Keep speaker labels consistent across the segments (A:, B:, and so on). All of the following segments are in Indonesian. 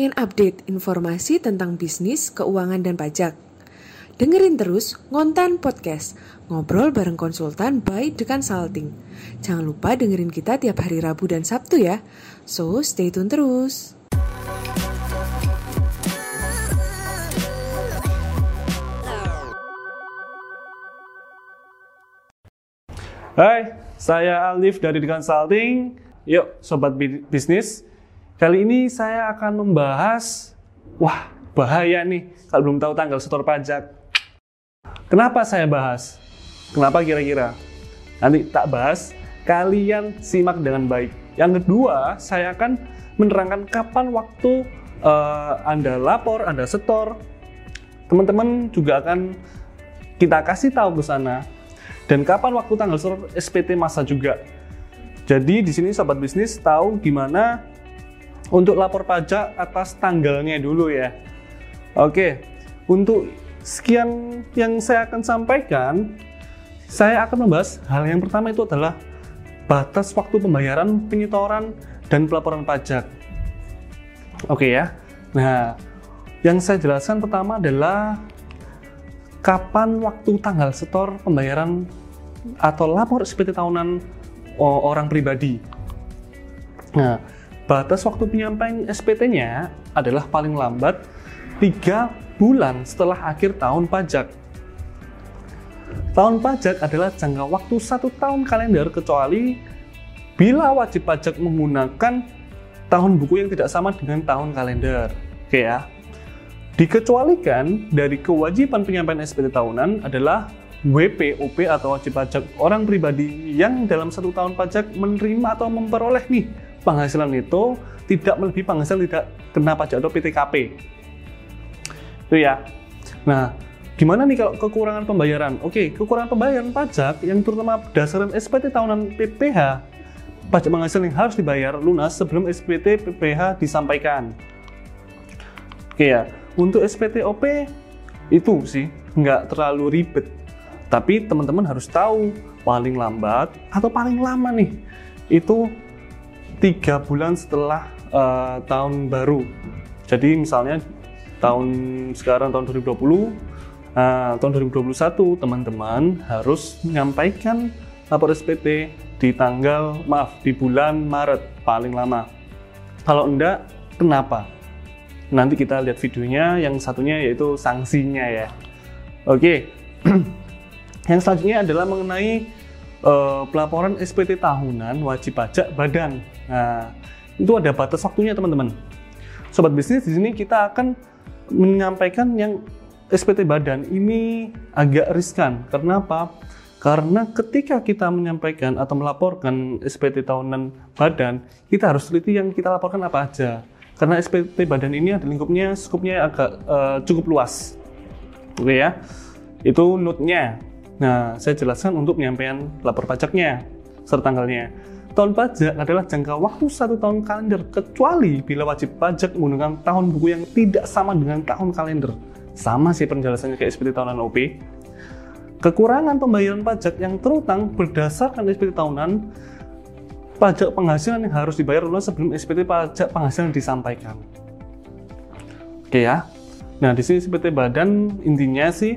A: Pengen update informasi tentang bisnis, keuangan, dan pajak? Dengerin terus Ngontan Podcast, ngobrol bareng konsultan by The Consulting. Jangan lupa dengerin kita tiap hari Rabu dan Sabtu ya. So, stay tune terus.
B: Hai, saya Alif dari The Consulting. Yuk, sobat bi- bisnis. Kali ini saya akan membahas, wah bahaya nih kalau belum tahu tanggal setor pajak. Kenapa saya bahas? Kenapa kira-kira? Nanti tak bahas, kalian simak dengan baik. Yang kedua, saya akan menerangkan kapan waktu eh, Anda lapor, Anda setor. Teman-teman juga akan kita kasih tahu ke sana dan kapan waktu tanggal setor SPT masa juga. Jadi di sini sobat bisnis tahu gimana untuk lapor pajak atas tanggalnya dulu ya. Oke, untuk sekian yang saya akan sampaikan, saya akan membahas hal yang pertama itu adalah batas waktu pembayaran, penyetoran, dan pelaporan pajak. Oke ya. Nah, yang saya jelaskan pertama adalah kapan waktu tanggal setor pembayaran atau lapor SPT tahunan orang pribadi. Nah, batas waktu penyampaian SPT-nya adalah paling lambat 3 bulan setelah akhir tahun pajak. Tahun pajak adalah jangka waktu satu tahun kalender kecuali bila wajib pajak menggunakan tahun buku yang tidak sama dengan tahun kalender. Oke ya. Dikecualikan dari kewajiban penyampaian SPT tahunan adalah WPOP atau wajib pajak orang pribadi yang dalam satu tahun pajak menerima atau memperoleh nih penghasilan itu tidak melebihi penghasilan tidak kena pajak atau PTKP. Itu ya. Nah, gimana nih kalau kekurangan pembayaran? Oke, kekurangan pembayaran pajak yang terutama berdasarkan SPT tahunan PPH, pajak penghasilan yang harus dibayar lunas sebelum SPT PPH disampaikan. Oke ya, untuk SPT OP itu sih nggak terlalu ribet. Tapi teman-teman harus tahu paling lambat atau paling lama nih itu tiga bulan setelah eh, tahun baru. Jadi misalnya tahun sekarang tahun 2020, nah, tahun 2021 teman-teman harus menyampaikan lapor SPT di tanggal maaf di bulan Maret paling lama. Kalau enggak, kenapa? Nanti kita lihat videonya. Yang satunya yaitu sanksinya ya. Oke. Yang selanjutnya adalah mengenai eh, pelaporan SPT tahunan wajib pajak badan. Nah, itu ada batas waktunya teman-teman. Sobat bisnis di sini kita akan menyampaikan yang SPT badan ini agak riskan. Karena apa? Karena ketika kita menyampaikan atau melaporkan SPT tahunan badan, kita harus teliti yang kita laporkan apa aja. Karena SPT badan ini ada lingkupnya, skupnya agak eh, cukup luas. Oke ya. Itu note-nya. Nah, saya jelaskan untuk penyampaian lapor pajaknya serta tanggalnya. Tahun pajak adalah jangka waktu satu tahun kalender kecuali bila wajib pajak menggunakan tahun buku yang tidak sama dengan tahun kalender. Sama sih penjelasannya kayak SPT tahunan OP. Kekurangan pembayaran pajak yang terutang berdasarkan SPT tahunan pajak penghasilan yang harus dibayar lunas sebelum SPT pajak penghasilan disampaikan. Oke ya. Nah, di sini SPT badan intinya sih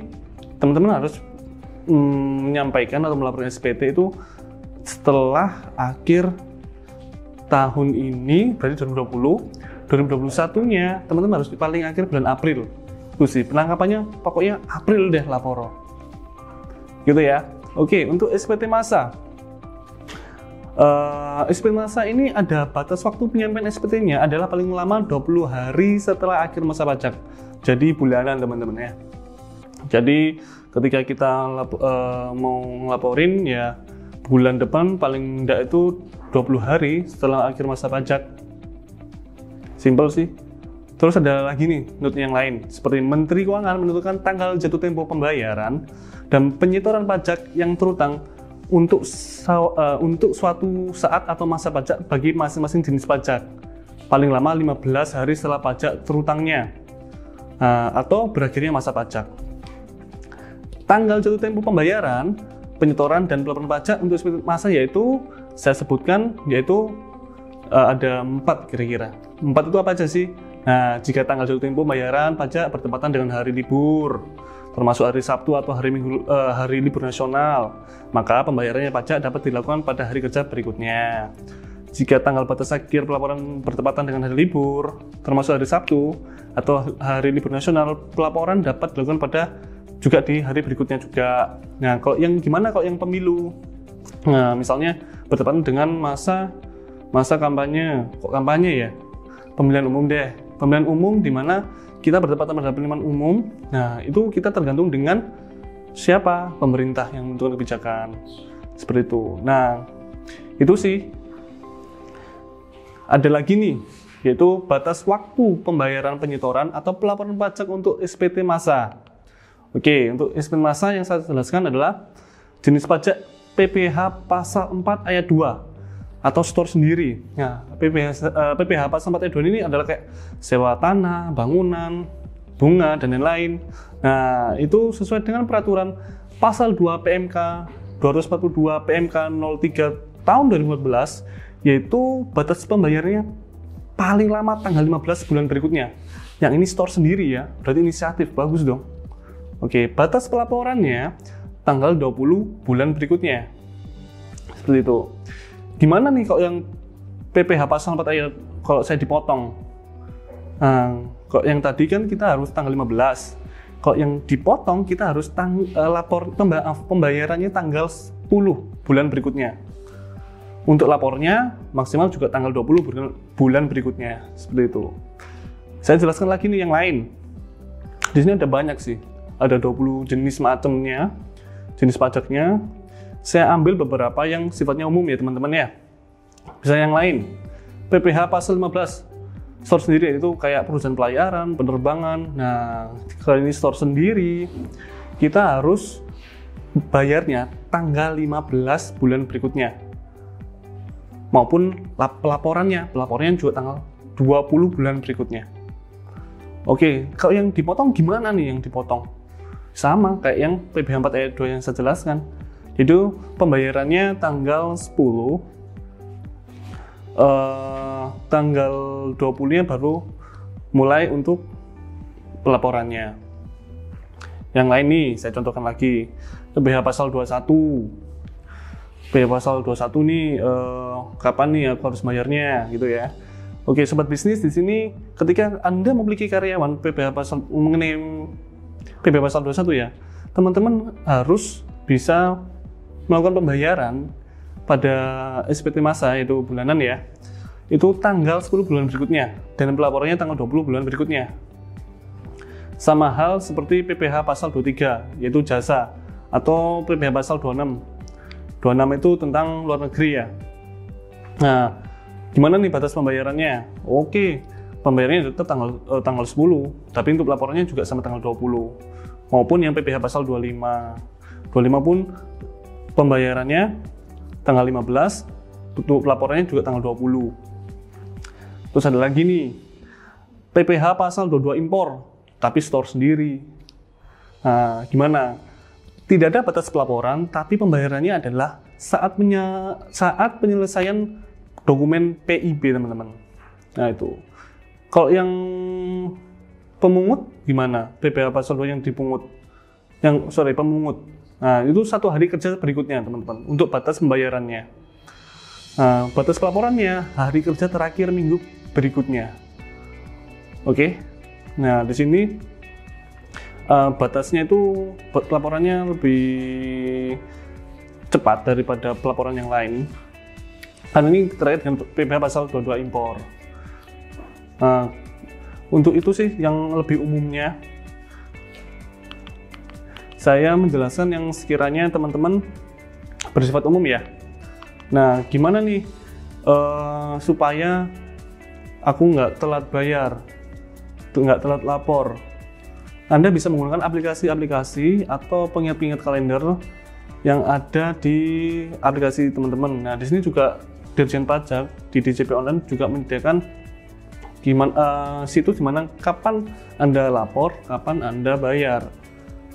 B: teman-teman harus mm, menyampaikan atau melaporkan SPT itu setelah akhir tahun ini berarti 2020 2021 nya teman-teman harus di paling akhir bulan April itu sih penangkapannya pokoknya April deh lapor gitu ya oke untuk SPT masa Eh, SPT masa ini ada batas waktu penyampaian SPT-nya adalah paling lama 20 hari setelah akhir masa pajak. Jadi bulanan teman-teman ya. Jadi ketika kita lap- eh, mau ngelaporin ya bulan depan paling enggak itu 20 hari setelah akhir masa pajak. Simpel sih. Terus ada lagi nih note yang lain seperti Menteri Keuangan menentukan tanggal jatuh tempo pembayaran dan penyetoran pajak yang terutang untuk eh, untuk suatu saat atau masa pajak bagi masing-masing jenis pajak. Paling lama 15 hari setelah pajak terutangnya Nah, atau berakhirnya masa pajak. Tanggal jatuh tempo pembayaran, penyetoran dan pelaporan pajak untuk masa yaitu saya sebutkan yaitu eh, ada empat kira-kira. Empat itu apa aja sih? Nah, jika tanggal jatuh tempo pembayaran pajak bertepatan dengan hari libur, termasuk hari Sabtu atau hari Minggu, uh, hari libur nasional, maka pembayarannya pajak dapat dilakukan pada hari kerja berikutnya. Jika tanggal batas akhir pelaporan bertepatan dengan hari libur, termasuk hari Sabtu atau hari libur nasional, pelaporan dapat dilakukan pada juga di hari berikutnya juga. Nah, kalau yang gimana kalau yang pemilu? Nah, misalnya bertepatan dengan masa masa kampanye, kok kampanye ya? Pemilihan umum deh pemilihan umum di mana kita bertepatan pada pemilihan umum. Nah, itu kita tergantung dengan siapa pemerintah yang menentukan kebijakan. Seperti itu. Nah, itu sih. Ada lagi nih, yaitu batas waktu pembayaran penyetoran atau pelaporan pajak untuk SPT masa. Oke, untuk SPT masa yang saya jelaskan adalah jenis pajak PPh pasal 4 ayat 2 atau store sendiri. Nah, PPH, uh, PPH pasal 4 ayat 2 ini adalah kayak sewa tanah, bangunan, bunga, dan lain-lain. Nah, itu sesuai dengan peraturan pasal 2 PMK 242 PMK 03 tahun 2014, yaitu batas pembayarannya paling lama tanggal 15 bulan berikutnya. Yang ini store sendiri ya, berarti inisiatif, bagus dong. Oke, batas pelaporannya tanggal 20 bulan berikutnya. Seperti itu. Gimana nih kalau yang PPH pasal 4 ayat kalau saya dipotong? Nah, kok yang tadi kan kita harus tanggal 15. Kalau yang dipotong kita harus tang, uh, lapor pembayarannya tanggal 10 bulan berikutnya. Untuk lapornya maksimal juga tanggal 20 bulan, bulan berikutnya. Seperti itu. Saya jelaskan lagi nih yang lain. Di sini ada banyak sih. Ada 20 jenis macamnya, jenis pajaknya, saya ambil beberapa yang sifatnya umum ya teman-teman ya. Bisa yang lain. PPH pasal 15. Store sendiri itu kayak perusahaan pelayaran, penerbangan. Nah, kalau ini store sendiri, kita harus bayarnya tanggal 15 bulan berikutnya. Maupun pelaporannya, pelaporannya juga tanggal 20 bulan berikutnya. Oke, kalau yang dipotong gimana nih yang dipotong? Sama kayak yang PPH 4 ayat 2 yang saya jelaskan. Itu pembayarannya tanggal 10 uh, eh, tanggal 20 nya baru mulai untuk pelaporannya. Yang lain nih saya contohkan lagi. PBH pasal 21 PBH pasal 21 nih uh, kapan nih aku harus bayarnya gitu ya. Oke, sobat bisnis di sini ketika Anda memiliki karyawan PBH pasal mengenai PBH pasal 21 ya, teman-teman harus bisa melakukan pembayaran pada SPT masa itu bulanan ya. Itu tanggal 10 bulan berikutnya dan pelaporannya tanggal 20 bulan berikutnya. Sama hal seperti PPH pasal 23 yaitu jasa atau PPH pasal 26 26 itu tentang luar negeri ya. Nah gimana nih batas pembayarannya? Oke pembayarannya tetap tanggal eh, tanggal 10 tapi untuk pelaporannya juga sama tanggal 20 maupun yang PPH pasal 25 25 pun pembayarannya tanggal 15, untuk laporannya juga tanggal 20. Terus ada lagi nih, PPH pasal 22 impor, tapi store sendiri. Nah, gimana? Tidak ada batas pelaporan, tapi pembayarannya adalah saat, saat penyelesaian dokumen PIB, teman-teman. Nah, itu. Kalau yang pemungut gimana? PPH pasal 2 yang dipungut. Yang sorry, pemungut Nah, itu satu hari kerja berikutnya, teman-teman, untuk batas pembayarannya. Nah, batas pelaporannya hari kerja terakhir minggu berikutnya. Oke. Nah, di sini uh, batasnya itu pelaporannya lebih cepat daripada pelaporan yang lain. Karena ini terkait dengan PPh pasal 22 impor. Nah, untuk itu sih yang lebih umumnya saya menjelaskan yang sekiranya teman-teman bersifat umum ya. Nah, gimana nih uh, supaya aku nggak telat bayar, nggak telat lapor? Anda bisa menggunakan aplikasi-aplikasi atau pengingat-pengingat kalender yang ada di aplikasi teman-teman. Nah, di sini juga Dirjen Pajak di DJP Online juga menyediakan gimana uh, situs di mana kapan Anda lapor, kapan Anda bayar.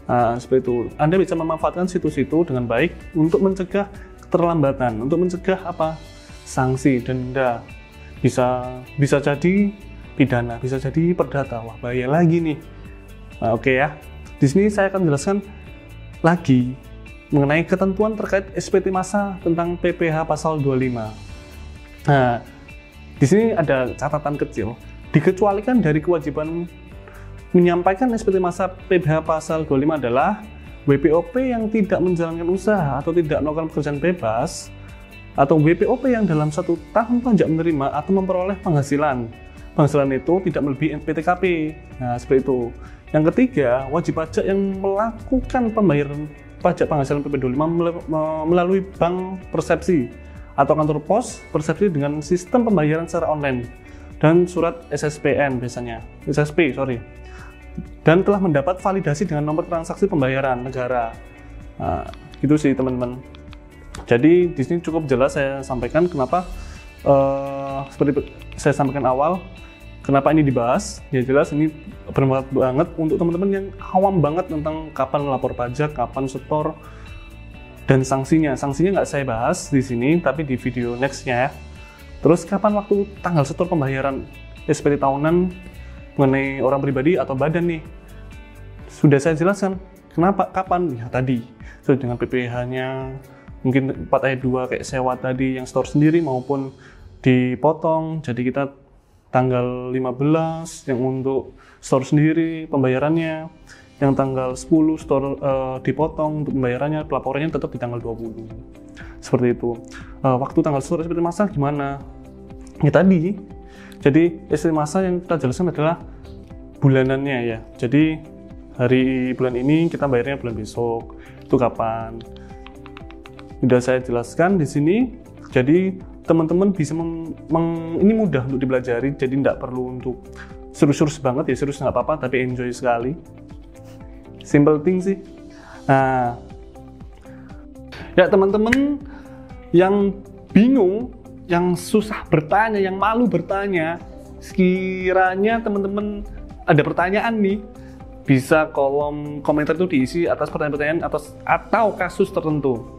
B: Nah, seperti itu. Anda bisa memanfaatkan situs itu dengan baik untuk mencegah keterlambatan, untuk mencegah apa? sanksi, denda. Bisa bisa jadi pidana, bisa jadi perdata. Wah, bahaya lagi nih. Nah, Oke ya. Di sini saya akan jelaskan lagi mengenai ketentuan terkait SPT masa tentang PPH pasal 25. Nah, di sini ada catatan kecil. Dikecualikan dari kewajiban menyampaikan SPT masa PPH pasal 25 adalah WPOP yang tidak menjalankan usaha atau tidak melakukan pekerjaan bebas atau WPOP yang dalam satu tahun pajak menerima atau memperoleh penghasilan. Penghasilan itu tidak melebihi NPTKP. Nah, seperti itu. Yang ketiga, wajib pajak yang melakukan pembayaran pajak penghasilan PP25 melalui bank persepsi atau kantor pos persepsi dengan sistem pembayaran secara online dan surat SSPN biasanya. SSP, sorry dan telah mendapat validasi dengan nomor transaksi pembayaran negara. Nah, gitu sih teman-teman. Jadi di sini cukup jelas saya sampaikan kenapa uh, seperti saya sampaikan awal kenapa ini dibahas. Ya jelas ini bermanfaat banget untuk teman-teman yang awam banget tentang kapan lapor pajak, kapan setor dan sanksinya. Sanksinya nggak saya bahas di sini, tapi di video nextnya ya. Terus kapan waktu tanggal setor pembayaran SPT tahunan mengenai orang pribadi atau badan nih? Sudah saya jelaskan. Kenapa? Kapan? Ya tadi. Sesuai dengan PPh-nya mungkin 4 ayat 2 kayak sewa tadi yang store sendiri maupun dipotong. Jadi kita tanggal 15 yang untuk store sendiri pembayarannya yang tanggal 10 store uh, dipotong untuk pembayarannya pelaporannya tetap di tanggal 20 seperti itu. Uh, waktu tanggal store seperti masa gimana? Ya tadi. Jadi istri masa yang kita jelaskan adalah bulanannya ya. Jadi hari bulan ini kita bayarnya bulan besok. Itu kapan? Sudah saya jelaskan di sini. Jadi teman-teman bisa meng, meng, ini mudah untuk dipelajari. Jadi tidak perlu untuk serius-serius banget ya. Serius nggak apa-apa tapi enjoy sekali simple thing sih nah ya teman-teman yang bingung yang susah bertanya yang malu bertanya sekiranya teman-teman ada pertanyaan nih bisa kolom komentar itu diisi atas pertanyaan-pertanyaan atau kasus tertentu.